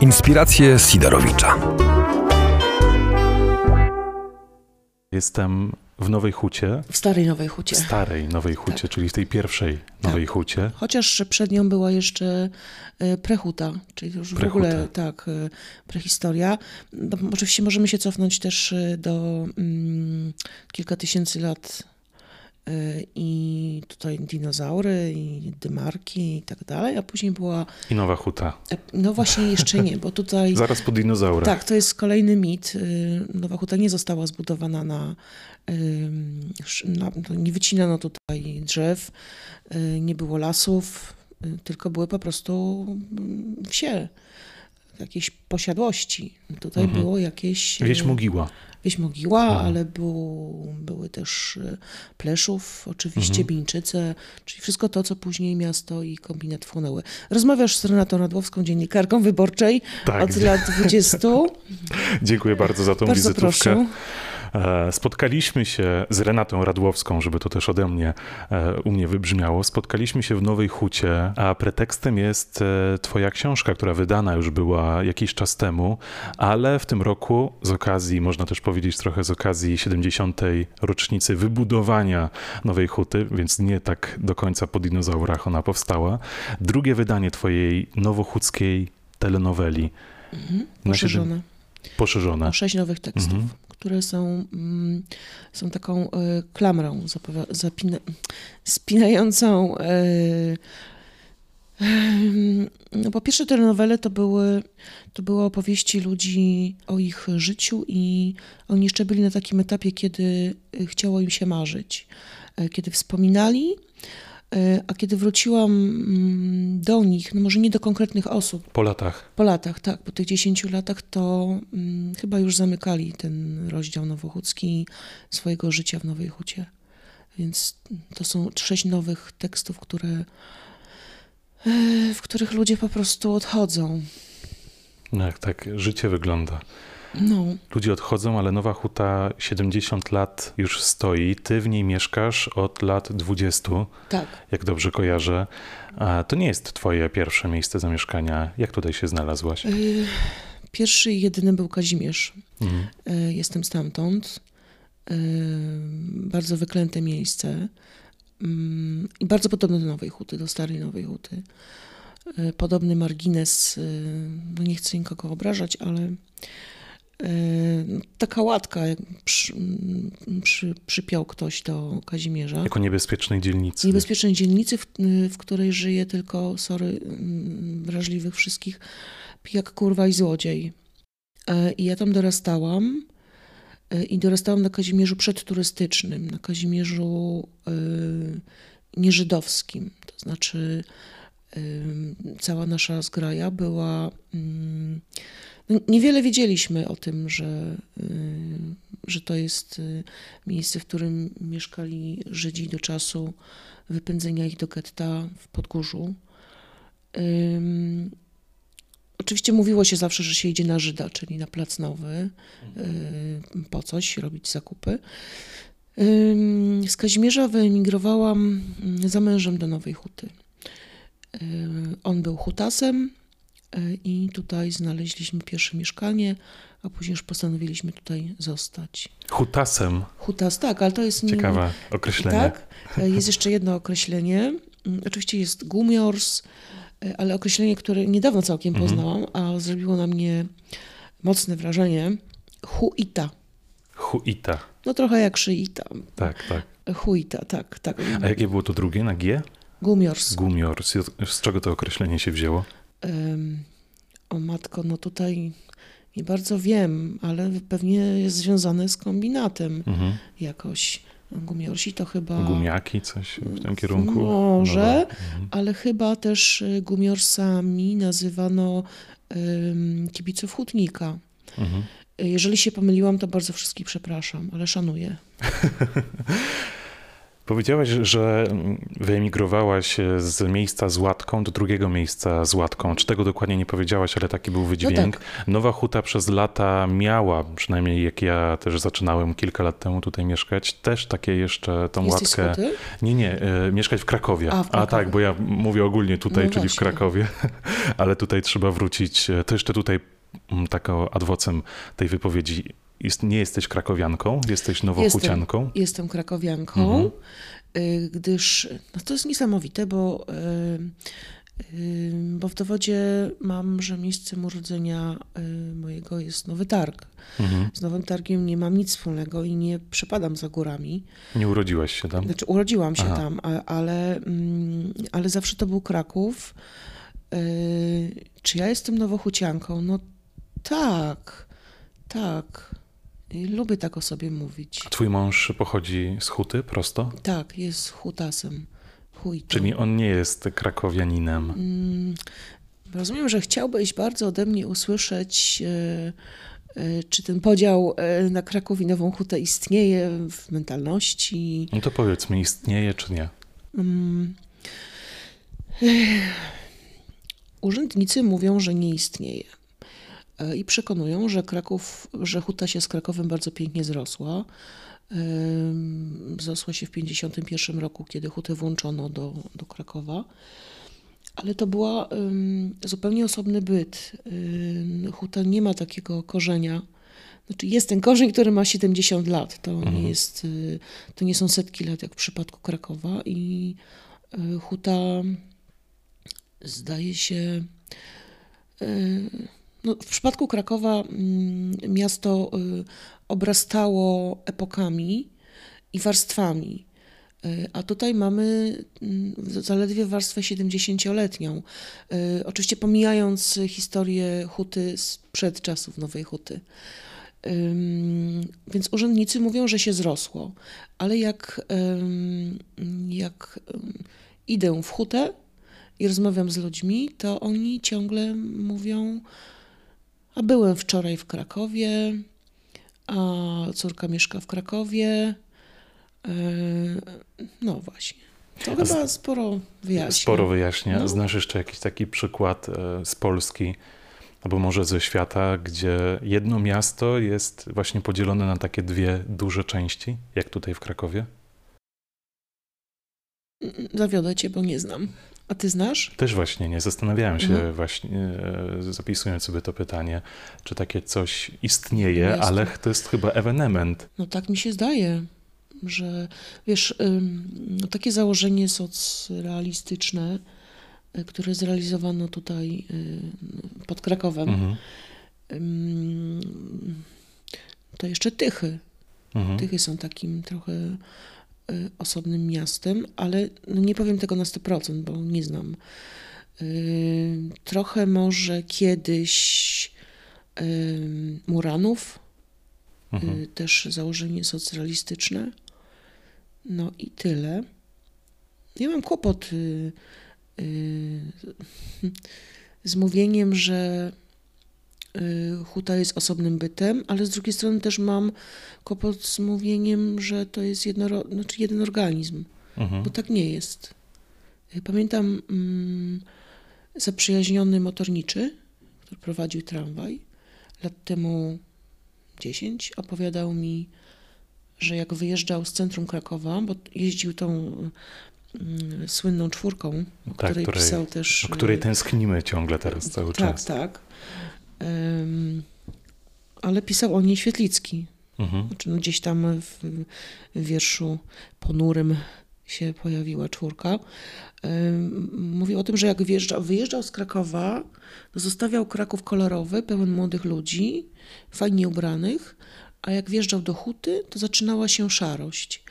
Inspiracje Sidorowicza. Jestem w Nowej Hucie. W Starej Nowej Hucie. W Starej Nowej Hucie, tak. czyli w tej pierwszej Nowej tak. Hucie. Chociaż przed nią była jeszcze e, prehuta, czyli już prehuta. w ogóle tak, e, prehistoria. No, oczywiście możemy się cofnąć też e, do mm, kilka tysięcy lat i tutaj dinozaury, i dymarki i tak dalej, a później była... I Nowa Huta. No właśnie jeszcze nie, bo tutaj... Zaraz po dinozaurach. Tak, to jest kolejny mit. Nowa Huta nie została zbudowana na... na nie wycinano tutaj drzew, nie było lasów, tylko były po prostu wsie jakieś posiadłości. Tutaj mhm. było jakieś... Wieś Mogiła. Wieś Mogiła, mhm. ale był, były też e, Pleszów, oczywiście mhm. Bińczyce, czyli wszystko to, co później miasto i kombinat wchłonęły. Rozmawiasz z Renatą Radłowską, dziennikarką wyborczej tak. od lat 20. Dziękuję bardzo za tą bardzo wizytówkę. Proszę. E, spotkaliśmy się z Renatą Radłowską, żeby to też ode mnie e, u mnie wybrzmiało. Spotkaliśmy się w Nowej Hucie, a pretekstem jest e, twoja książka, która wydana już była jakiś czas temu, ale w tym roku z okazji, można też powiedzieć trochę z okazji 70. rocznicy wybudowania Nowej Huty, więc nie tak do końca po dinozaurach ona powstała. Drugie wydanie twojej nowochódzkiej telenoweli. Mhm, poszerzone. Poszerzone. O sześć nowych tekstów. Mhm które są, mm, są taką e, klamrą zapina, spinającą. E, no po pierwsze, te nowele to były, to były opowieści ludzi o ich życiu i oni jeszcze byli na takim etapie, kiedy chciało im się marzyć. E, kiedy wspominali, E, a kiedy wróciłam mm, do nich, no może nie do konkretnych osób. Po latach. Po latach, tak. Po tych 10 latach to hmm, chyba już zamykali ten rozdział nowochódzki swojego życia w Nowej Hucie. Więc to są sześć nowych tekstów, które, e, w których ludzie po prostu odchodzą. Jak tak życie wygląda. No. Ludzie odchodzą, ale Nowa Huta 70 lat już stoi. Ty w niej mieszkasz od lat 20. Tak. Jak dobrze kojarzę. A to nie jest twoje pierwsze miejsce zamieszkania. Jak tutaj się znalazłaś? Y, pierwszy i jedyny był Kazimierz. Mhm. Y, jestem stamtąd. Y, bardzo wyklęte miejsce. Mm, I bardzo podobne do Nowej Huty, do starej Nowej Huty. Podobny margines, no nie chcę nikogo obrażać, ale taka łatka przy, przy, przypiął ktoś do Kazimierza. Jako niebezpiecznej dzielnicy. Niebezpiecznej dzielnicy, w, w której żyje tylko, sorry, wrażliwych wszystkich, pijak, kurwa i złodziej. E, I ja tam dorastałam i dorastałam na Kazimierzu przedturystycznym, na Kazimierzu nieżydowskim. To znaczy cała nasza zgraja była no, niewiele wiedzieliśmy o tym, że, y, że to jest y, miejsce, w którym mieszkali Żydzi do czasu wypędzenia ich do getta w Podgórzu. Oczywiście mówiło się zawsze, że się idzie na Żyda, czyli na Plac Nowy, y, po coś, robić zakupy. Z Kazimierza wyemigrowałam za mężem do Nowej Huty. On był hutasem, i tutaj znaleźliśmy pierwsze mieszkanie, a później już postanowiliśmy tutaj zostać. Hutasem. Hutas, tak, ale to jest... Ciekawe określenie. Tak, e, jest jeszcze jedno określenie. Mm, oczywiście jest gumiors, e, ale określenie, które niedawno całkiem mhm. poznałam, a zrobiło na mnie mocne wrażenie. Huita. Huita. No trochę jak szyita. Tak, tak. Huita, tak, tak. A jakie było to drugie na G? Gumiors. Gumiors. Z czego to określenie się wzięło? O matko, no tutaj nie bardzo wiem, ale pewnie jest związane z kombinatem mhm. jakoś. Gumiorsi to chyba. Gumiaki, coś w tym kierunku? Może, mhm. ale chyba też y, gumiorsami nazywano um, kibiców hutnika. Mhm. Jeżeli się pomyliłam, to bardzo wszystkich przepraszam, ale szanuję. Powiedziałaś, że wyemigrowałaś z miejsca z łatką do drugiego miejsca z łatką. Czy tego dokładnie nie powiedziałaś, ale taki był wydźwięk. No tak. Nowa Huta przez lata miała, przynajmniej jak ja też zaczynałem kilka lat temu tutaj mieszkać, też takie jeszcze tą Jesteś łatkę. Huty? Nie, nie, e, mieszkać w Krakowie. A, w Krakowie. tak, bo ja mówię ogólnie tutaj, No czyli w właśnie. Krakowie, ale tutaj trzeba wrócić. e, To jeszcze tutaj mm, taką adwocem tej wypowiedzi. Jest, nie jesteś krakowianką, jesteś nowochucianką. Jestem krakowianką, Mhm. y, gdyż no to jest niesamowite, bo, y, y, bo w dowodzie mam, że miejscem urodzenia mojego jest Nowy Targ. Mhm. Z Nowym Targiem nie mam nic wspólnego i nie przepadam za górami. Nie urodziłaś się tam? Znaczy urodziłam się Aha. tam, ale, mm, ale zawsze to był Kraków. Czy ja jestem nowochucianką? No tak, tak. I lubię tak o sobie mówić. Twój mąż pochodzi z Huty prosto? Tak, jest hutasem. Hujtą. Czyli on nie jest krakowianinem. Mm, Rozumiem, że chciałbyś bardzo ode mnie usłyszeć, e, e, czy ten podział e, na Kraków i Nową Hutę istnieje w mentalności. No to powiedz mi, istnieje czy nie? Mm. Urzędnicy mówią, że nie istnieje. E, I przekonują, że Kraków, że Huta się z Krakowem bardzo pięknie zrosła. Zrosła się w 1951 roku, kiedy Hutę włączono do, do Krakowa. Ale to była zupełnie osobny byt. Huta nie ma takiego korzenia. Znaczy jest ten korzeń, który ma 70 lat. To Mhm. nie jest, y, to nie są setki lat jak w przypadku Krakowa i y, Huta zdaje się y, no, w przypadku Krakowa mm, miasto y, obrastało epokami i warstwami. Y, A tutaj mamy mm, zaledwie warstwę 70-letnią. Y, Oczywiście pomijając historię huty sprzed czasów Nowej Huty. Więc urzędnicy mówią, że się zrosło, ale jak, jak idę w hutę i rozmawiam z ludźmi, to oni ciągle mówią, a byłem wczoraj w Krakowie, a córka mieszka w Krakowie. Yy, No właśnie. To chyba sporo wyjaśnia. Sporo wyjaśnia. No. Znasz jeszcze jakiś taki przykład e, z Polski, albo może ze świata, gdzie jedno miasto jest właśnie podzielone na takie dwie duże części, jak tutaj w Krakowie? Zawiodę cię, bo nie znam. A ty znasz? Też właśnie nie zastanawiałem się Mhm. właśnie, e, zapisując sobie to pytanie, czy takie coś istnieje, Jest. ale to jest chyba ewenement. No tak mi się zdaje, że wiesz, no takie założenie socrealistyczne, y, które zrealizowano tutaj y, pod Krakowem, Mhm. to jeszcze Tychy. Mhm. Tychy są takim trochę osobnym miastem, ale no nie powiem tego na 100%, bo nie znam. Y, Trochę może kiedyś y, Muranów, Mhm. Y, też założenie socrealistyczne. No i tyle. Ja mam kłopot y, y, z mówieniem, że y, huta jest osobnym bytem, ale z drugiej strony też mam kłopot z mówieniem, że to jest jedno, znaczy jeden organizm, Mhm. bo tak nie jest. Y, Pamiętam mm, zaprzyjaźniony motorniczy, który prowadził tramwaj lat temu 10, opowiadał mi, że jak wyjeżdżał z centrum Krakowa, bo jeździł tą mm, słynną czwórką, o Tak, której, której- pisał też. O której y, tęsknimy ciągle teraz cały tak, czas. tak. Em, ale pisał o niej Świetlicki. Mhm. Znaczy, no gdzieś tam w, wierszu ponurym się pojawiła czwórka. Mówił o tym, że jak wyjeżdżał, wyjeżdżał z Krakowa, to zostawiał Kraków kolorowy, pełen młodych ludzi, fajnie ubranych, a jak wjeżdżał do huty, to zaczynała się szarość.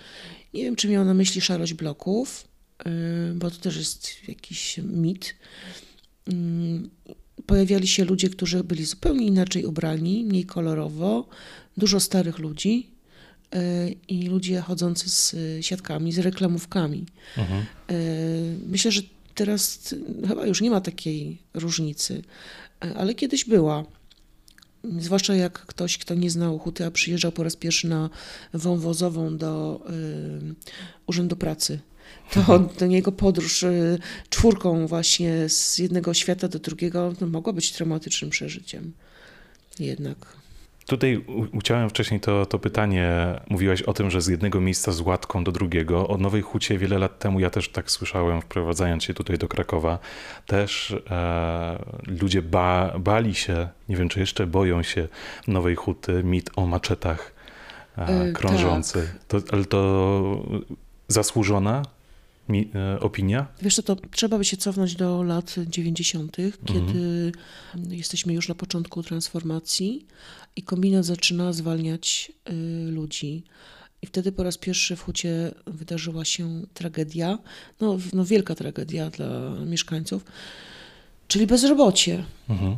Nie wiem, czy miał na myśli szarość bloków, bo to też jest jakiś mit. Pojawiali się ludzie, którzy byli zupełnie inaczej ubrani, mniej kolorowo, dużo starych ludzi yy, i ludzie chodzący z y, siatkami, z reklamówkami. Mhm. E, Myślę, że teraz chyba już nie ma takiej różnicy, E, ale kiedyś była. zwłaszcza jak ktoś, kto nie znał huty, a przyjeżdżał po raz pierwszy na wąwozową do y, Urzędu Pracy, to do niego podróż y, czwórką właśnie z jednego świata do drugiego no, mogła być traumatycznym przeżyciem. Jednak. Tutaj uciąłem wcześniej to, to pytanie. Mówiłaś o tym, że z jednego miejsca z łatką do drugiego. O Nowej Hucie wiele lat temu ja też tak słyszałem, wprowadzając się tutaj do Krakowa. Też e, ludzie ba, bali się, nie wiem czy jeszcze boją się Nowej Huty, mit o maczetach e, e krążący. Tak. To, ale to zasłużona mi, e, opinia? Wiesz co, to trzeba by się cofnąć do lat 90., mhm. kiedy jesteśmy już na początku transformacji i kombinat zaczyna zwalniać y, ludzi. I wtedy po raz pierwszy w Hucie wydarzyła się tragedia, no, no wielka tragedia dla mieszkańców, czyli bezrobocie. Mhm.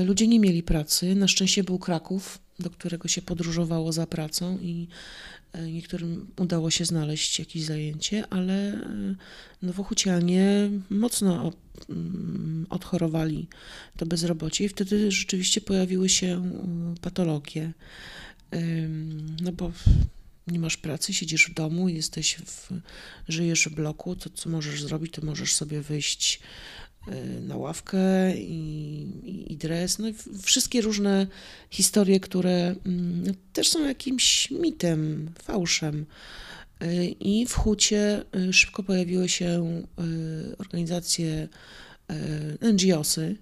Y, ludzie nie mieli pracy. Na szczęście był Kraków, do którego się podróżowało za pracą i niektórym udało się znaleźć jakieś zajęcie, ale e, nowochucianie mocno mm, odchorowali to bezrobocie i wtedy rzeczywiście pojawiły się e, patologie. No bo nie masz pracy, siedzisz w domu, jesteś w, żyjesz w bloku, to co możesz zrobić, to możesz sobie wyjść na ławkę i, i, dres, no i wszystkie różne historie, które mm, no, też są jakimś mitem, fałszem. Y, I w Hucie y, szybko pojawiły się organizacje NGOsy,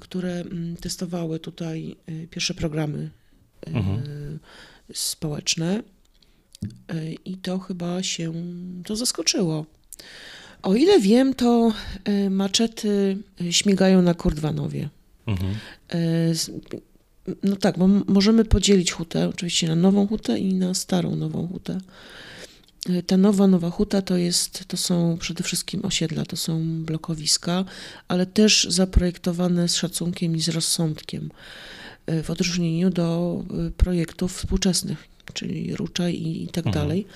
które mm, testowały tutaj pierwsze programy mhm. społeczne i to chyba się to zaskoczyło. O ile wiem, to e, maczety e, śmigają na Kordwanowie. Mhm. E, no tak, bo możemy podzielić hutę oczywiście na nową hutę i na starą nową hutę. Ta nowa, nowa huta to, jest, to są przede wszystkim osiedla, to są blokowiska, ale też zaprojektowane z szacunkiem i z rozsądkiem, w odróżnieniu do projektów współczesnych czyli Ruczaj i, i tak mhm. dalej.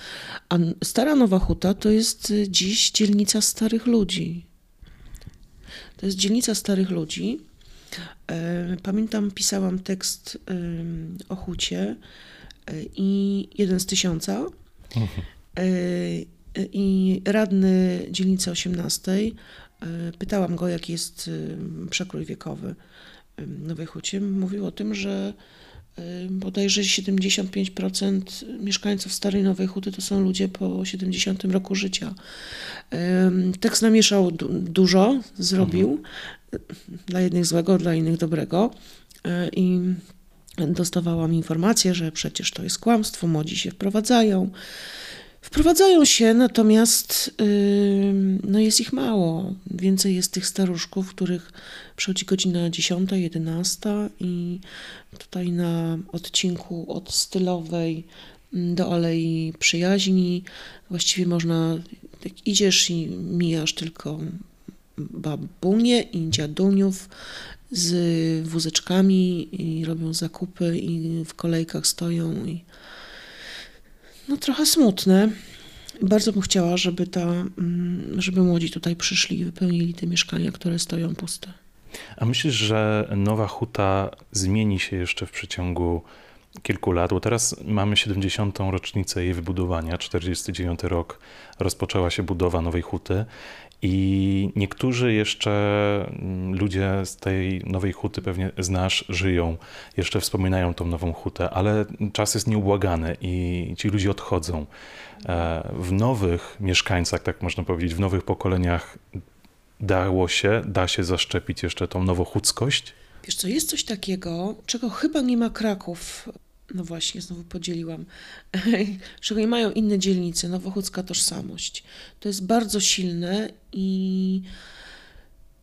A Stara Nowa Huta to jest y, dziś dzielnica starych ludzi. To jest dzielnica starych ludzi. E, pamiętam, pisałam tekst o hucie e, i jeden z tysiąca. Mhm. E, I radny dzielnicy 18 pytałam go, jaki jest przekrój wiekowy Nowej Hucie. Mówił o tym, że bodajże 75% mieszkańców Starej Nowej Huty to są ludzie po 70 roku życia. Tekst namieszał dużo, zrobił. Mhm. Dla jednych złego, dla innych dobrego. E, I dostawałam informację, że przecież to jest kłamstwo, młodzi się wprowadzają. Wprowadzają się, natomiast no jest ich mało. Więcej jest tych staruszków, których przychodzi godzina 10, 11 i tutaj na odcinku od stylowej do Alei Przyjaźni właściwie można, jak idziesz i mijasz tylko babunie i dziaduniów z wózeczkami i robią zakupy i w kolejkach stoją i no trochę smutne. Bardzo bym chciała, żeby, ta, mm, żeby młodzi tutaj przyszli i wypełnili te mieszkania, które stoją puste. A myślisz, że Nowa Huta zmieni się jeszcze w przeciągu kilku lat, bo teraz mamy 70. rocznicę jej wybudowania, 49 rok rozpoczęła się budowa Nowej Huty i niektórzy jeszcze mm, ludzie z tej nowej huty pewnie znasz, żyją, jeszcze wspominają tą nową hutę, ale czas jest nieubłagany i ci ludzie odchodzą. E, w nowych mieszkańcach, tak można powiedzieć, w nowych pokoleniach dało się, da się zaszczepić jeszcze tą nowochódzkość? Wiesz co, jest coś takiego, czego chyba nie ma Kraków no właśnie, znowu podzieliłam, czego nie mają inne dzielnice, nowochódzka tożsamość. To jest bardzo silne i,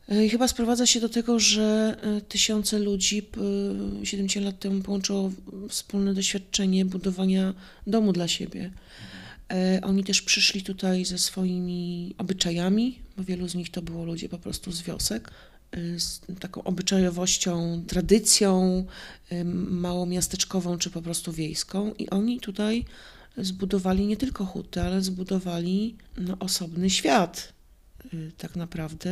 e, i chyba sprowadza się do tego, że e, tysiące ludzi 70 lat temu połączyło wspólne doświadczenie budowania domu dla siebie. E, oni też przyszli tutaj ze swoimi obyczajami, bo wielu z nich to było ludzie po prostu z wiosek. Y, z taką obyczajowością, tradycją y, małomiasteczkową czy po prostu wiejską. I oni tutaj zbudowali nie tylko huty, ale zbudowali no, osobny świat. y, tak naprawdę,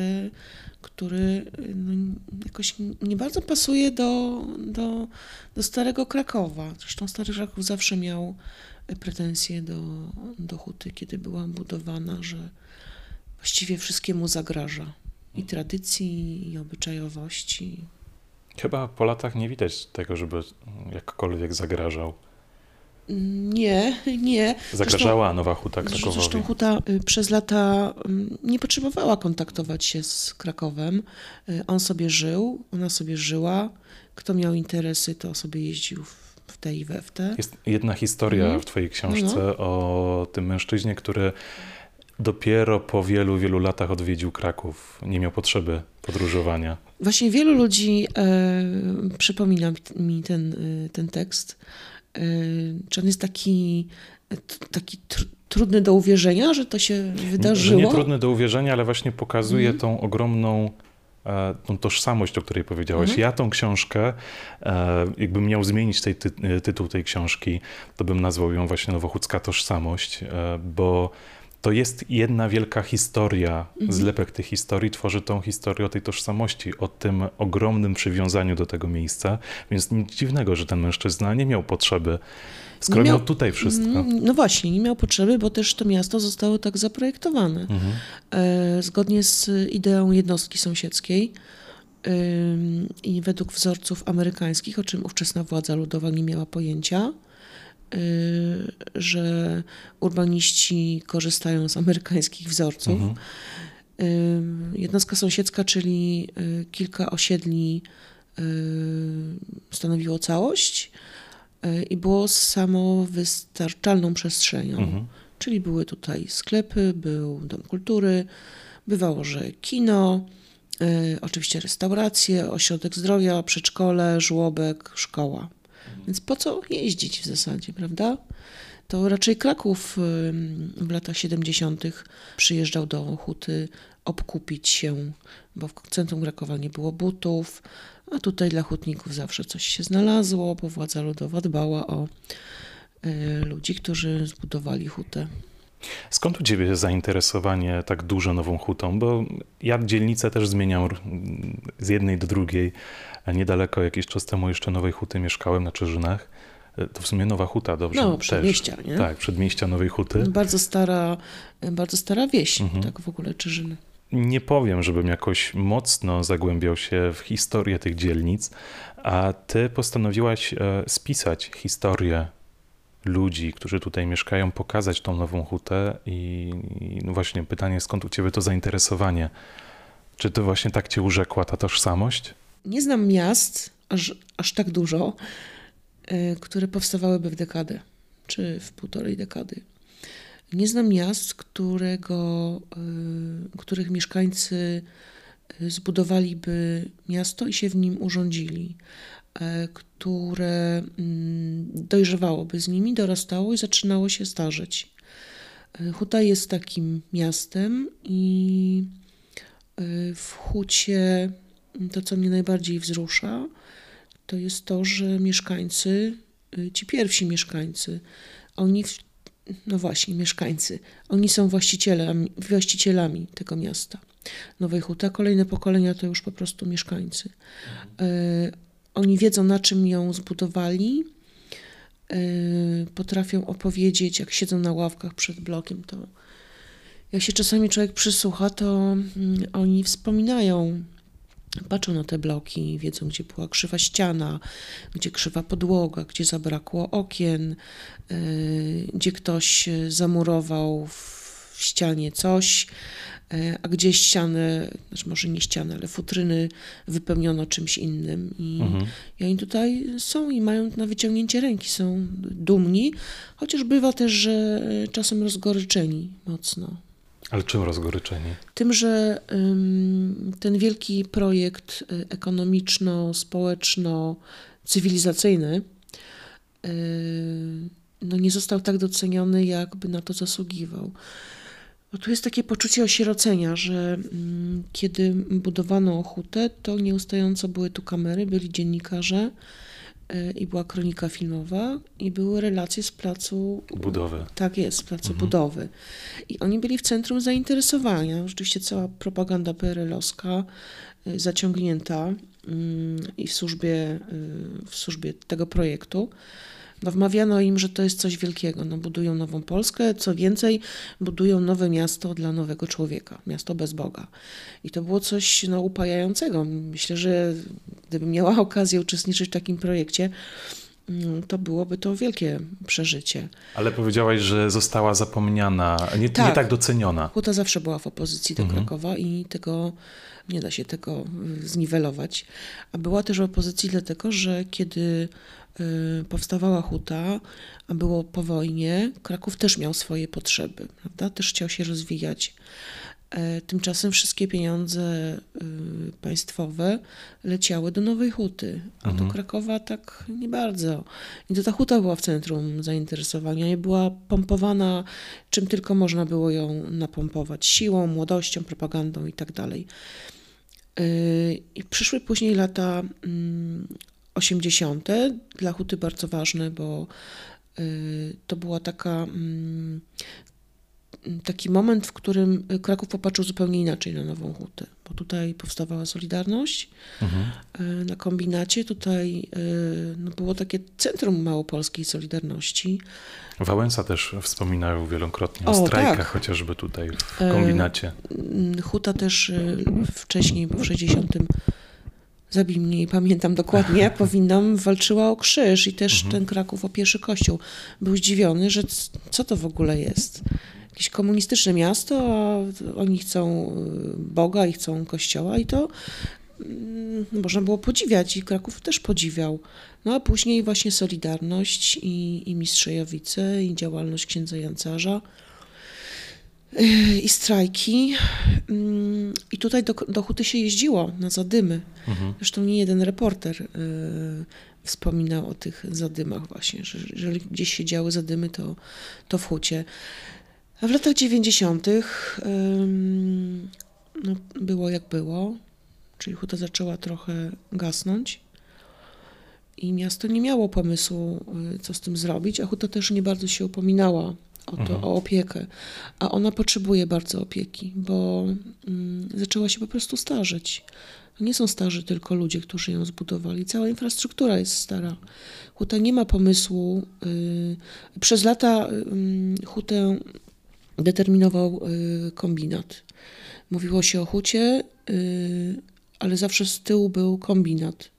który no, jakoś nie bardzo pasuje do, do, do Starego Krakowa. Zresztą Stary Kraków zawsze miał pretensje do, do huty, kiedy była budowana, że właściwie wszystkiemu zagraża. I tradycji, i obyczajowości. Chyba po latach nie widać tego, żeby jakkolwiek zagrażał. Nie, nie. Zagrażała zresztą, Nowa Huta Krakowowi. Zresztą Huta y, przez lata mm, nie potrzebowała kontaktować się z Krakowem. Y, on sobie żył, ona sobie żyła. Kto miał interesy, to sobie jeździł w te i we w te. Jest jedna historia mm. w twojej książce no. o tym mężczyźnie, który dopiero po wielu, wielu latach odwiedził Kraków. Nie miał potrzeby podróżowania. Właśnie wielu ludzi e, przypomina mi ten, e, ten tekst. E, czy on jest taki, taki tr trudny do uwierzenia, że to się wydarzyło? Że nie trudny do uwierzenia, ale właśnie pokazuje mm. tą ogromną e, tą tożsamość, o której powiedziałaś. Mm. Ja tą książkę, e, jakbym miał zmienić tej ty tytuł tej książki, to bym nazwał ją właśnie Nowochódzka Tożsamość, bo to jest jedna wielka historia. Mhm. Zlepek tych historii tworzy tą historię o tej tożsamości, o tym ogromnym przywiązaniu do tego miejsca. Więc nic dziwnego, że ten mężczyzna nie miał potrzeby, skoro miał, miał, tutaj wszystko. Mm, no właśnie, nie miał potrzeby, bo też to miasto zostało tak zaprojektowane. Mhm. E, zgodnie z ideą jednostki sąsiedzkiej i według wzorców amerykańskich, o czym ówczesna władza ludowa nie miała pojęcia. Y, że urbaniści korzystają z amerykańskich wzorców. Mhm. Y, jednostka sąsiedzka, czyli y, kilka osiedli stanowiło całość i było samowystarczalną przestrzenią. Mhm. Czyli były tutaj sklepy, był dom kultury, bywało, że kino, oczywiście restauracje, ośrodek zdrowia, przedszkole, żłobek, szkoła. Więc po co jeździć w zasadzie, prawda? To raczej Kraków w latach 70. przyjeżdżał do Huty obkupić się, bo w centrum Krakowa nie było butów, a tutaj dla hutników zawsze coś się znalazło, bo władza ludowa dbała o e, ludzi, którzy zbudowali hutę. Skąd u Ciebie zainteresowanie tak duże nową hutą? Bo ja dzielnicę też zmieniam z jednej do drugiej. Niedaleko jakiś czas temu jeszcze Nowej Huty mieszkałem na Czyżynach. To w sumie Nowa Huta, dobrze? No, przedmieścia, nie? Tak, przedmieścia Nowej Huty. Bardzo stara, bardzo stara wieś, mhm. tak w ogóle Czyżyny. Nie powiem, żebym jakoś mocno zagłębiał się w historię tych dzielnic, a ty postanowiłaś e, spisać historię ludzi, którzy tutaj mieszkają, pokazać tą nową hutę i, i no właśnie pytanie, skąd u ciebie to zainteresowanie? Czy to właśnie tak cię urzekła ta tożsamość? Nie znam miast aż, aż tak dużo, y, które powstawałyby w dekadę, czy w półtorej dekady. Nie znam miast, którego, y, których mieszkańcy y, zbudowaliby miasto i się w nim urządzili. E, które mm, dojrzewałoby z nimi, dorastało i zaczynało się starzeć. E, Huta jest takim miastem i e, w Hucie to, co mnie najbardziej wzrusza, to jest to, że mieszkańcy, ci pierwsi mieszkańcy, oni, no właśnie, mieszkańcy, oni są właścicielami, właścicielami tego miasta. Nowej Huta, kolejne pokolenia to już po prostu mieszkańcy. Oni wiedzą, na czym ją zbudowali, yy, potrafią opowiedzieć, jak siedzą na ławkach przed blokiem, to jak się czasami człowiek przysłucha, to mm, oni wspominają, patrzą na te bloki, wiedzą, gdzie była krzywa ściana, gdzie krzywa podłoga, gdzie zabrakło okien, yy, gdzie ktoś zamurował w ścianie coś, E, a gdzieś ściany, znaczy może nie ściany, ale futryny wypełniono czymś innym. I, mhm. i oni tutaj są i mają na wyciągnięcie ręki, są dumni, chociaż bywa też, że czasem rozgoryczeni mocno. Ale czym rozgoryczeni? Tym, że ten wielki projekt e, ekonomiczno-społeczno-cywilizacyjny y, no nie został tak doceniony, jakby na to zasługiwał. Bo tu jest takie poczucie osierocenia, że mm, kiedy budowano hutę, to nieustająco były tu kamery, byli dziennikarze y, i była kronika filmowa i były relacje z placu budowy. Tak jest, z placu mhm. budowy. I oni byli w centrum zainteresowania. Rzeczywiście cała propaganda PRL-owska y, zaciągnięta mm, i w służbie, w służbie tego projektu no, wmawiano im, że to jest coś wielkiego. No, budują nową Polskę, co więcej, budują nowe miasto dla nowego człowieka, miasto bez Boga. I to było coś no, upajającego. Myślę, że gdybym miała okazję uczestniczyć w takim projekcie, mm, to byłoby to wielkie przeżycie. Ale powiedziałaś, że została zapomniana, nie tak, nie tak doceniona. Huta zawsze była w opozycji do mhm. Krakowa i tego nie da się tego y, zniwelować. A była też w opozycji dlatego, że kiedy powstawała huta, a było po wojnie, Kraków też miał swoje potrzeby, prawda? Też chciał się rozwijać. E, tymczasem wszystkie pieniądze y, państwowe leciały do Nowej Huty, a mhm. do Krakowa tak nie bardzo. I to ta huta była w centrum zainteresowania i była pompowana czym tylko można było ją napompować. Siłą, młodością, propagandą i tak. Y, I przyszły później lata mm, 80. Dla Huty bardzo ważne, bo y, to była taka, mm, taki moment, w którym Kraków popatrzył zupełnie inaczej na Nową Hutę, bo tutaj powstawała Solidarność mhm. Y, na kombinacie, tutaj y, no, było takie centrum małopolskiej Solidarności. Wałęsa też wspominają wielokrotnie o, o strajkach, tak. chociażby tutaj w kombinacie. Huta też wcześniej, bo w 60 zabij mnie, nie pamiętam dokładnie, powinnam, walczyła o krzyż i też mhm. ten Kraków o pierwszy kościół. Był zdziwiony, że co to w ogóle jest? Jakieś komunistyczne miasto, a oni chcą y, Boga i chcą kościoła i to mm, można było podziwiać i Kraków też podziwiał. No a później właśnie Solidarność i, i Mistrzejowice i działalność księdza Jancarza i strajki. Mm, I tutaj do, do Huty się jeździło na zadymy. Mhm. Zresztą nie jeden reporter y, wspominał o tych zadymach właśnie, że jeżeli gdzieś się działy zadymy, to, to w Hucie. A w latach 90. Y, no, było jak było, czyli Huta zaczęła trochę gasnąć i miasto nie miało pomysłu, y, co z tym zrobić, a Huta też nie bardzo się upominała o, to, mhm. o opiekę. A ona potrzebuje bardzo opieki, bo mm, zaczęła się po prostu starzeć. nie są starzy tylko ludzie, którzy ją zbudowali. Cała infrastruktura jest stara. Huta nie ma pomysłu. Y, przez lata y, Hutę determinował y, kombinat. Mówiło się o hucie, y, ale zawsze z tyłu był kombinat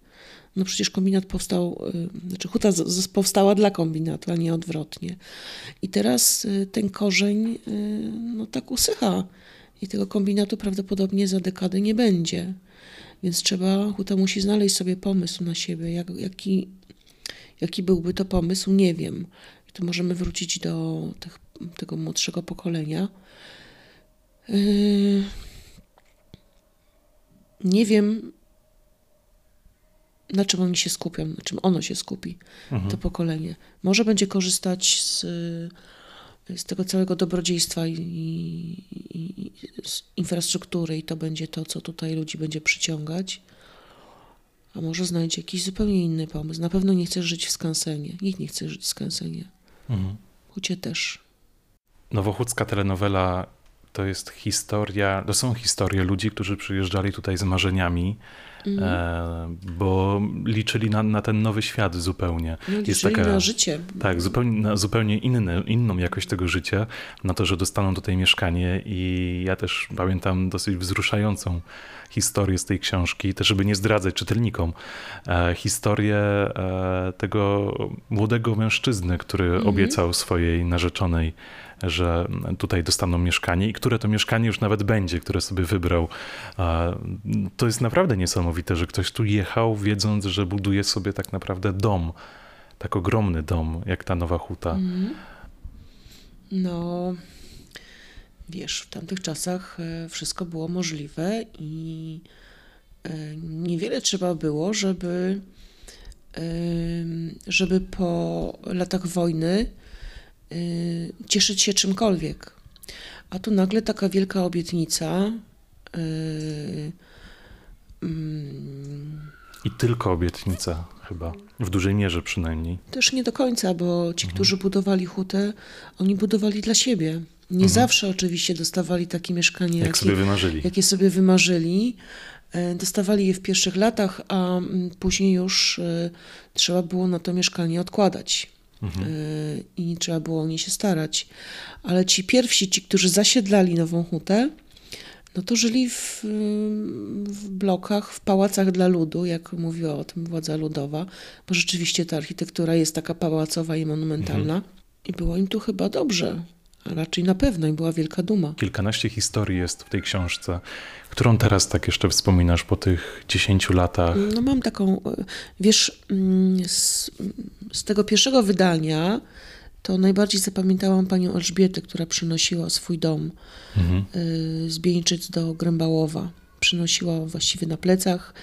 no przecież kombinat powstał, y, znaczy huta powstała dla kombinatu, a nie odwrotnie. I teraz y, ten korzeń y, no tak usycha i tego kombinatu prawdopodobnie za dekadę nie będzie. Więc trzeba, huta musi znaleźć sobie pomysł na siebie. Jak, jaki, jaki byłby to pomysł, nie wiem. I tu możemy wrócić do tych, tego młodszego pokolenia. Yy, nie wiem, na czym oni się skupią, na czym ono się skupi, mhm. to pokolenie. Może będzie korzystać z, z tego całego dobrodziejstwa i, i, i z infrastruktury i to będzie to, co tutaj ludzi będzie przyciągać. A może znajdzie jakiś zupełnie inny pomysł. Na pewno nie chcesz żyć w skansenie. Nikt nie chce żyć w skansenie. Mhm. Hucie też. Nowochódzka telenowela to jest historia, to są historie ludzi, którzy przyjeżdżali tutaj z marzeniami, mm. bo liczyli na, na, ten nowy świat zupełnie. No, jest taka, na życie. Tak, zupełnie, na zupełnie inny, inną jakość tego życia, na to, że dostaną tutaj mieszkanie i ja też pamiętam dosyć wzruszającą historię z tej książki, też żeby nie zdradzać czytelnikom, e, historię e, tego młodego mężczyzny, który mm. obiecał swojej narzeczonej że tutaj dostaną mieszkanie i które to mieszkanie już nawet będzie, które sobie wybrał. To jest naprawdę niesamowite, że ktoś tu jechał, wiedząc, że buduje sobie tak naprawdę dom, tak ogromny dom, jak ta Nowa Huta. Mm. No, wiesz, w tamtych czasach e, wszystko było możliwe i e, niewiele trzeba było, żeby, żeby po latach wojny cieszyć się czymkolwiek. A tu nagle taka wielka obietnica. Yy, mm, I tylko obietnica. chyba, w dużej mierze przynajmniej. Też nie do końca, bo ci, którzy budowali hutę, oni budowali dla siebie. Nie zawsze oczywiście dostawali takie mieszkanie, Jak jakie, sobie wymarzyli. jakie sobie wymarzyli. E, Dostawali je w pierwszych latach, a mm, później już e, trzeba było na to mieszkanie odkładać. E, I trzeba było o nie się starać. Ale ci pierwsi, ci, którzy zasiedlali nową hutę, no to żyli w, w blokach, w pałacach dla ludu, jak mówiła o tym władza ludowa, bo rzeczywiście ta architektura jest taka pałacowa i monumentalna. I było im tu chyba dobrze, raczej na pewno i była wielka duma. Kilkanaście historii jest w tej książce, którą teraz tak jeszcze wspominasz po tych 10 latach. No mam taką, e, wiesz, mm, z, z tego pierwszego wydania to najbardziej zapamiętałam panią Elżbietę, która przynosiła swój dom y, z Bieńczyc do Grębałowa. Przynosiła właściwie na plecach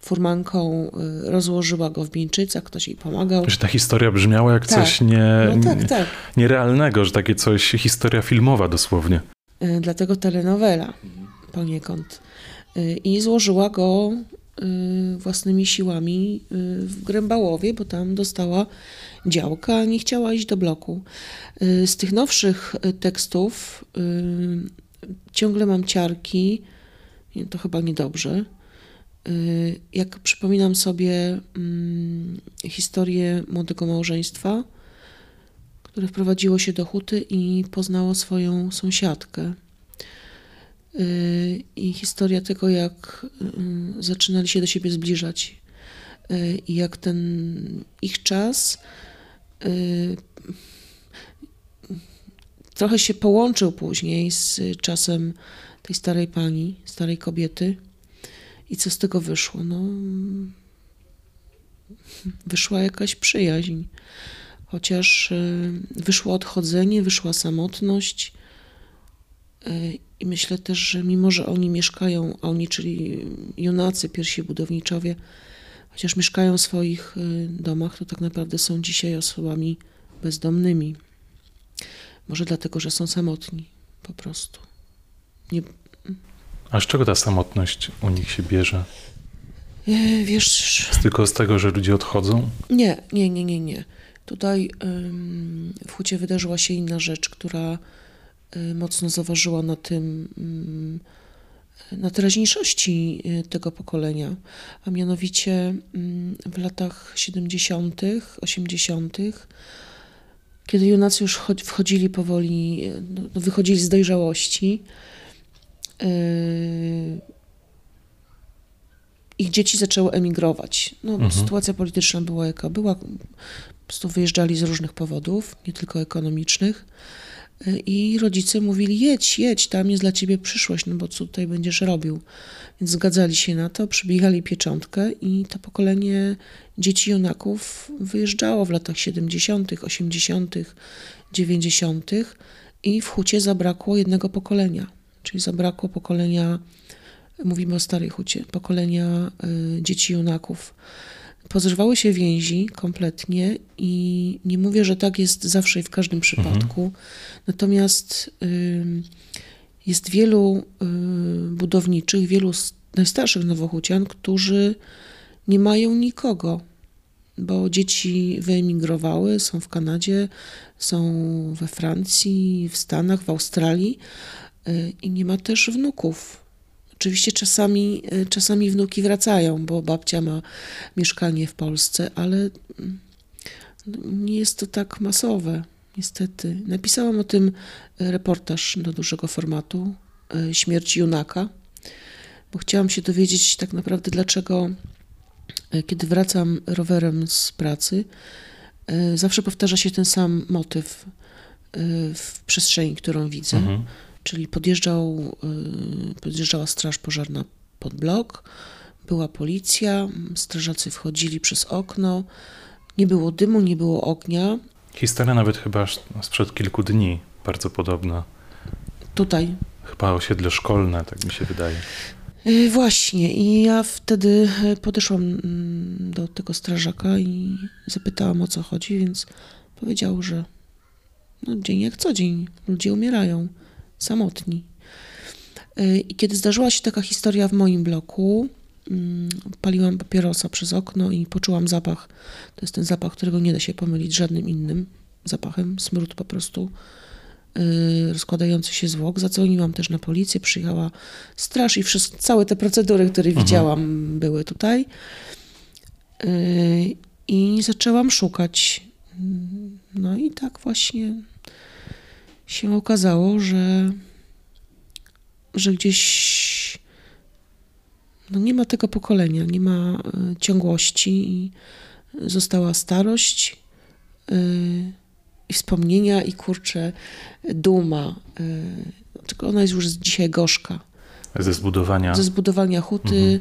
furmanką, y, rozłożyła go w Bieńczycach, ktoś jej pomagał. Że ta historia brzmiała jak Tak. coś nie, No tak, tak. nierealnego, że takie coś, historia filmowa dosłownie. Y, Dlatego telenowela poniekąd. Y, I złożyła go własnymi siłami w Grębałowie, bo tam dostała działka, a nie chciała iść do bloku. Z tych nowszych tekstów ciągle mam ciarki, to chyba niedobrze. Y, Jak przypominam sobie mm, historię młodego małżeństwa, które wprowadziło się do huty i poznało swoją sąsiadkę. Y, I historia tego, jak y, zaczynali się do siebie zbliżać i jak ten ich czas trochę się połączył później z czasem tej starej pani, starej kobiety. I co z tego wyszło? No, wyszła jakaś przyjaźń. Chociaż y, wyszło odchodzenie, wyszła samotność. Y, I myślę też, że mimo, że oni mieszkają, oni, czyli junacy, pierwsi budowniczowie, chociaż mieszkają w swoich y, domach, to tak naprawdę są dzisiaj osobami bezdomnymi. Może dlatego, że są samotni po prostu. Nie, A z czego ta samotność u nich się bierze? wiesz, Z tylko z tego, że ludzie odchodzą? Nie, nie, nie, nie, nie. Tutaj w Hucie wydarzyła się inna rzecz, która y, mocno zaważyła na tym, ym, na teraźniejszości y, tego pokolenia, a mianowicie ym, w latach 70., 80., kiedy junacy już cho- wchodzili powoli, y, no, wychodzili z dojrzałości, ich dzieci zaczęły emigrować. No, Mhm. Sytuacja polityczna była jaka była. Po prostu wyjeżdżali z różnych powodów, nie tylko ekonomicznych. Y, I rodzice mówili: jedź, jedź, tam jest dla ciebie przyszłość, no bo co tutaj będziesz robił. Więc zgadzali się na to, przybiegali pieczątkę i to pokolenie dzieci junaków wyjeżdżało w latach 70., 80., 90. i w Hucie zabrakło jednego pokolenia. Czyli zabrakło pokolenia mówimy o starej hucie, pokolenia y, dzieci junaków. Pozrywały się więzi kompletnie i nie mówię, że tak jest zawsze i w każdym przypadku. Natomiast ym, jest wielu y, budowniczych, wielu najstarszych nowochucian, którzy nie mają nikogo, bo dzieci wyemigrowały, są w Kanadzie, są we Francji, w Stanach, w Australii y, i nie ma też wnuków. Oczywiście czasami, y, czasami wnuki wracają, bo babcia ma mieszkanie w Polsce, ale mm, nie jest to tak masowe, niestety. Napisałam o tym y, reportaż do dużego formatu, y, Śmierć Junaka, bo chciałam się dowiedzieć tak naprawdę, dlaczego, y, kiedy wracam rowerem z pracy, y, zawsze powtarza się ten sam motyw y, w przestrzeni, którą widzę. Mhm. Czyli podjeżdżał, y, podjeżdżała straż pożarna pod blok, była policja, strażacy wchodzili przez okno, nie było dymu, nie było ognia. Historia nawet chyba sprzed kilku dni, bardzo podobna. Tutaj. Chyba osiedle szkolne, tak mi się wydaje. Y, Właśnie, i ja wtedy y, podeszłam mm, do tego strażaka i zapytałam o co chodzi, więc powiedział, że no, dzień jak co dzień, ludzie umierają, samotni. Y, I kiedy zdarzyła się taka historia w moim bloku, mm, paliłam papierosa przez okno i poczułam zapach. To jest ten zapach, którego nie da się pomylić żadnym innym zapachem. Smród po prostu yy, rozkładający się zwłok. Zadzwoniłam też na policję, przyjechała straż i wszystko, całe te procedury, które mhm. widziałam, były tutaj. Yy, I zaczęłam szukać. No i tak właśnie się okazało, że, że gdzieś no nie ma tego pokolenia, nie ma e, ciągłości i została starość e, i wspomnienia i kurczę duma. Tylko ona jest już dzisiaj gorzka. Ze zbudowania. Ze zbudowania huty. Mhm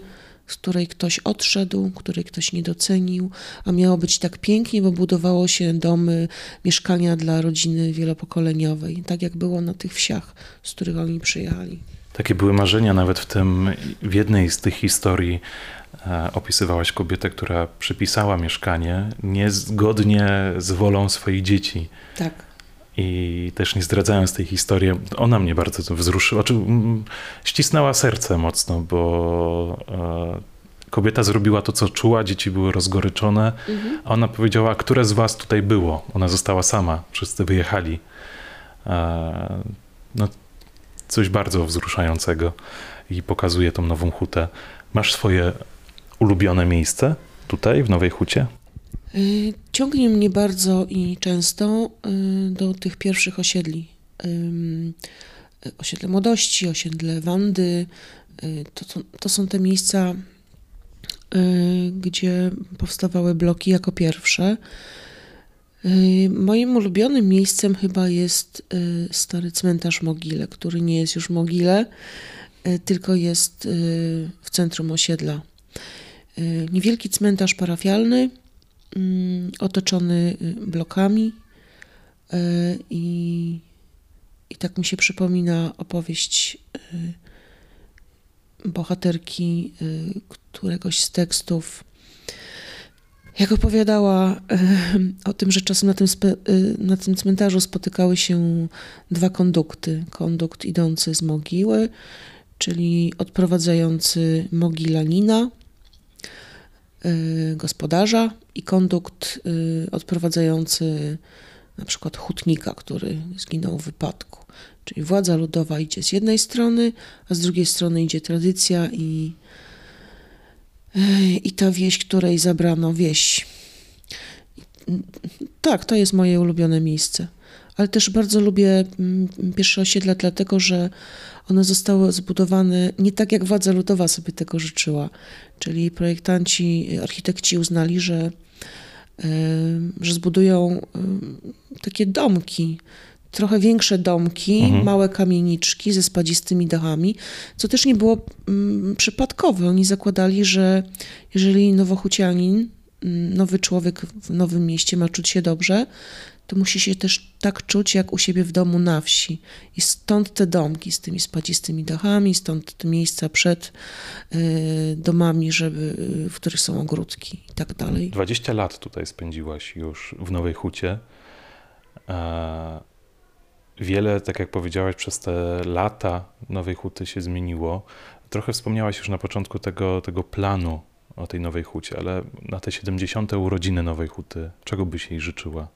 z której ktoś odszedł, której ktoś nie docenił, a miało być tak pięknie, bo budowało się domy, mieszkania dla rodziny wielopokoleniowej, tak jak było na tych wsiach, z których oni przyjechali. Takie były marzenia, nawet w tym, w jednej z tych historii e, opisywałaś kobietę, która przypisała mieszkanie niezgodnie z wolą swoich dzieci. Tak. I też nie zdradzając tej historii, ona mnie bardzo to wzruszyła, czy mm, ścisnęła serce mocno, bo e, kobieta zrobiła to, co czuła, dzieci były rozgoryczone, mhm. a ona powiedziała, które z was tutaj było? Ona została sama, wszyscy wyjechali. E, no, coś bardzo wzruszającego i pokazuje tą nową hutę. Masz swoje ulubione miejsce tutaj w Nowej Hucie? Y, ciągnie mnie bardzo i często y, do tych pierwszych osiedli. Osiedle Młodości, osiedle Wandy. Y, to, to, to są te miejsca, gdzie powstawały bloki jako pierwsze. Moim ulubionym miejscem chyba jest stary cmentarz Mogile, który nie jest już Mogile, tylko jest w centrum osiedla. Niewielki cmentarz parafialny, otoczony y, blokami y, i, i tak mi się przypomina opowieść y, bohaterki któregoś z tekstów, jak opowiadała o tym, że czasem na tym, na tym cmentarzu spotykały się dwa kondukty. Kondukt idący z mogiły, czyli odprowadzający mogilanina, Y, gospodarza i kondukt y, odprowadzający na przykład hutnika, który zginął w wypadku. Czyli władza ludowa idzie z jednej strony, a z drugiej strony idzie tradycja i, y, i ta wieś, której zabrano wieś. Tak, to jest moje ulubione miejsce. Ale też bardzo lubię mm, pierwsze osiedla, dlatego że one zostały zbudowane nie tak, jak władza ludowa sobie tego życzyła. Czyli projektanci, architekci uznali, że, że zbudują takie domki, trochę większe domki, mhm. małe kamieniczki ze spadzistymi dachami, co też nie było przypadkowe. Oni zakładali, że jeżeli nowochucianin, nowy człowiek w nowym mieście ma czuć się dobrze, to musi się też tak czuć jak u siebie w domu na wsi. I stąd te domki z tymi spadzistymi dachami, stąd te miejsca przed y, domami, żeby, w których są ogródki i tak dalej. 20 lat tutaj spędziłaś już w Nowej Hucie. E, wiele, tak jak powiedziałaś, przez te lata Nowej Huty się zmieniło. Trochę wspomniałaś już na początku tego, tego planu o tej Nowej Hucie, ale na te 70. urodziny Nowej Huty, czego byś jej życzyła?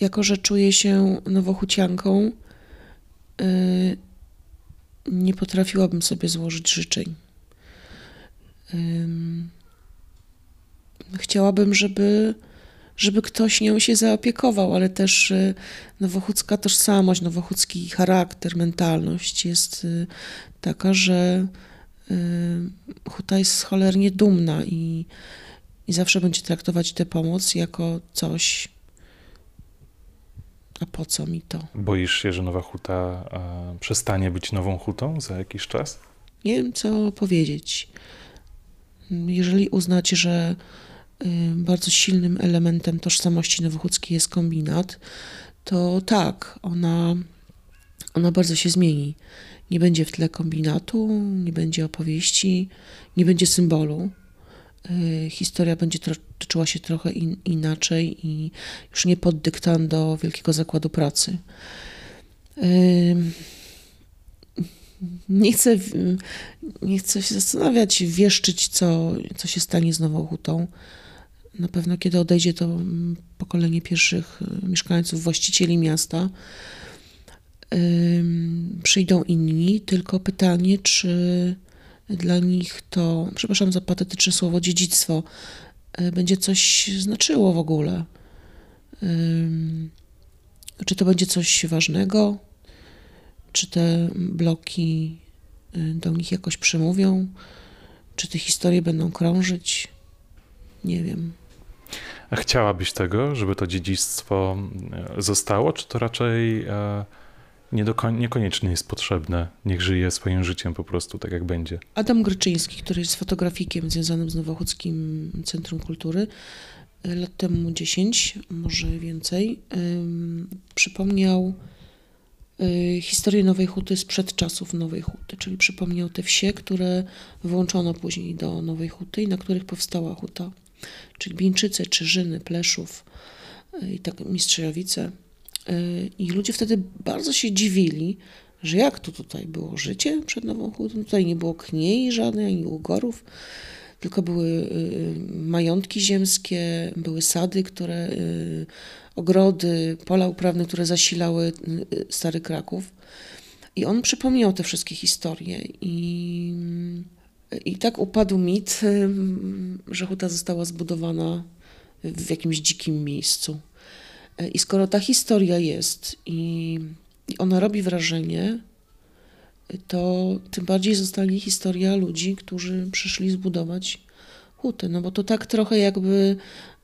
Jako że czuję się nowochucianką, y, nie potrafiłabym sobie złożyć życzeń. Chciałabym, żeby, żeby ktoś nią się zaopiekował, ale też y, nowochódzka tożsamość, nowochódzki charakter, mentalność jest y, taka, że huta jest cholernie dumna i, i zawsze będzie traktować tę pomoc jako coś, a po co mi to? Boisz się, że Nowa Huta przestanie być nową hutą za jakiś czas? Nie wiem, co powiedzieć. Jeżeli uznać, że y, bardzo silnym elementem tożsamości nowochódzkiej jest kombinat, to tak, ona, ona bardzo się zmieni. Nie będzie w tle kombinatu, nie będzie opowieści, nie będzie symbolu. Y, historia będzie toczyła się trochę in, inaczej i już nie pod dyktando Wielkiego Zakładu Pracy. nie chcę, nie chcę się zastanawiać, wieszczyć, co, co się stanie z Nową Hutą. Na pewno, kiedy odejdzie to mm, pokolenie pierwszych y, mieszkańców, właścicieli miasta, przyjdą inni, tylko pytanie, czy dla nich to, przepraszam za patetyczne słowo, dziedzictwo y, będzie coś znaczyło w ogóle. Czy to będzie coś ważnego? Czy te bloki y, do nich jakoś przemówią? Czy te historie będą krążyć? Nie wiem. A chciałabyś tego, żeby to dziedzictwo e, zostało, czy to raczej e, nie do, niekoniecznie jest potrzebne? Niech żyje swoim życiem po prostu tak, jak będzie. Adam Gryczyński, który jest fotografikiem związanym z Nowochódzkim Centrum Kultury, e, lat temu 10, może więcej, przypomniał historię Nowej Huty sprzed czasów Nowej Huty, czyli przypomniał te wsie, które włączono później do Nowej Huty i na których powstała huta czyli Bińczyce, Czyżyny, Pleszów e, i tak Mistrzejowice. I ludzie wtedy bardzo się dziwili, że jak to tutaj było życie przed Nową Hutą? Tutaj nie było kniei żadnej, ani ugorów, tylko były e, majątki ziemskie, były sady, które, ogrody, pola uprawne, które zasilały stary Kraków. I on przypomniał te wszystkie historie i i tak upadł mit, że huta została zbudowana w jakimś dzikim miejscu. I skoro ta historia jest i, i ona robi wrażenie, to tym bardziej zostanie historia ludzi, którzy przyszli zbudować hutę. No bo to tak trochę jakby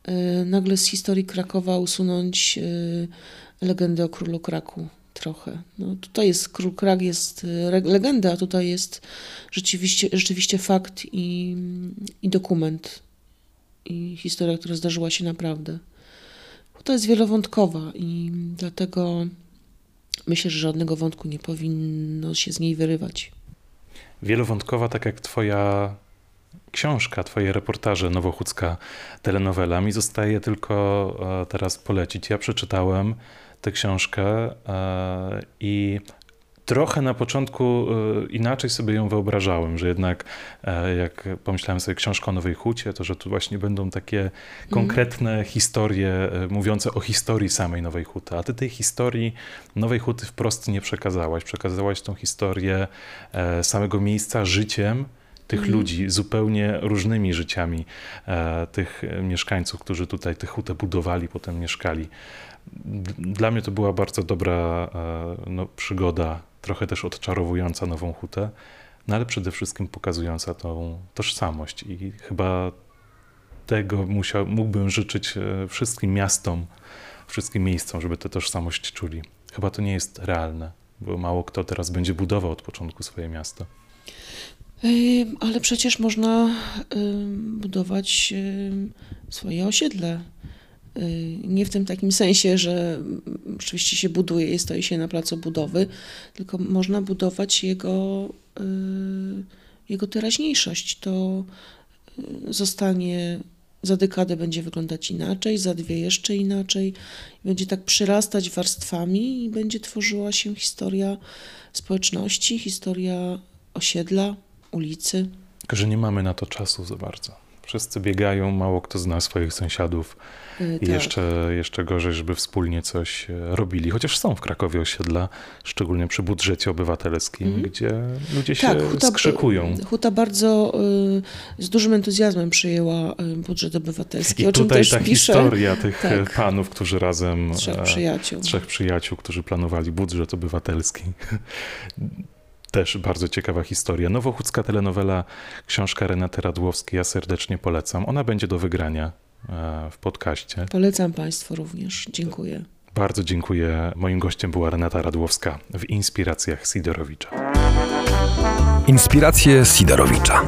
e, nagle z historii Krakowa usunąć e, legendę o królu Kraku trochę. No, tutaj jest, Król Krak jest e, legenda, a tutaj jest rzeczywiście, rzeczywiście fakt i, i dokument. I historia, która zdarzyła się naprawdę. To jest wielowątkowa i dlatego myślę, że żadnego wątku nie powinno się z niej wyrywać. Wielowątkowa, tak jak twoja książka, twoje reportaże, nowochódzka telenowela. Mi zostaje tylko e, teraz polecić. Ja przeczytałem tę książkę e, i trochę na początku e, inaczej sobie ją wyobrażałem, że jednak e, jak pomyślałem sobie książkę o Nowej Hucie, to że tu właśnie będą takie mhm. konkretne mm. historie mówiące o historii samej Nowej Huty, a ty tej historii Nowej Huty wprost nie przekazałaś. Przekazałaś tą historię samego miejsca życiem, tych mm. ludzi, zupełnie różnymi życiami tych mieszkańców, którzy tutaj tę hutę budowali, potem mieszkali dla mnie to była bardzo dobra e, no, przygoda, trochę też odczarowująca Nową Hutę, no ale przede wszystkim pokazująca tą tożsamość i chyba tego musiał, mógłbym życzyć e, wszystkim miastom, wszystkim miejscom, żeby tę tożsamość czuli. Chyba to nie jest realne, bo mało kto teraz będzie budował od początku swoje miasto. Ale przecież można budować swoje osiedle nie w tym takim sensie, że oczywiście się buduje i stoi się na placu budowy, tylko można budować jego, y, jego teraźniejszość. To y, zostanie za dekadę będzie wyglądać inaczej, za dwie jeszcze inaczej. Będzie tak przyrastać warstwami i będzie tworzyła się historia społeczności, historia osiedla, ulicy. Tylko, że nie mamy na to czasu za bardzo. Wszyscy biegają, mało kto zna swoich sąsiadów. Yy, I tak. jeszcze, jeszcze gorzej, żeby wspólnie coś e, robili. Chociaż są w Krakowie osiedla, szczególnie przy budżecie obywatelskim, mm. gdzie ludzie tak, się huta, skrzykują. Huta bardzo y, z dużym entuzjazmem przyjęła y, budżet obywatelski, I o czym tutaj też ta pisze. historia tych tak. panów, którzy razem... Trzech przyjaciół. Trzech przyjaciół, którzy planowali budżet obywatelski też bardzo ciekawa historia. Nowochódzka telenowela, książka Renaty Radłowskiej, ja serdecznie polecam. Ona będzie do wygrania e, w podcaście. Polecam Państwu również. Dziękuję. Bardzo dziękuję. Moim gościem była Renata Radłowska w Inspiracjach Sidorowicza. Inspiracje Sidorowicza.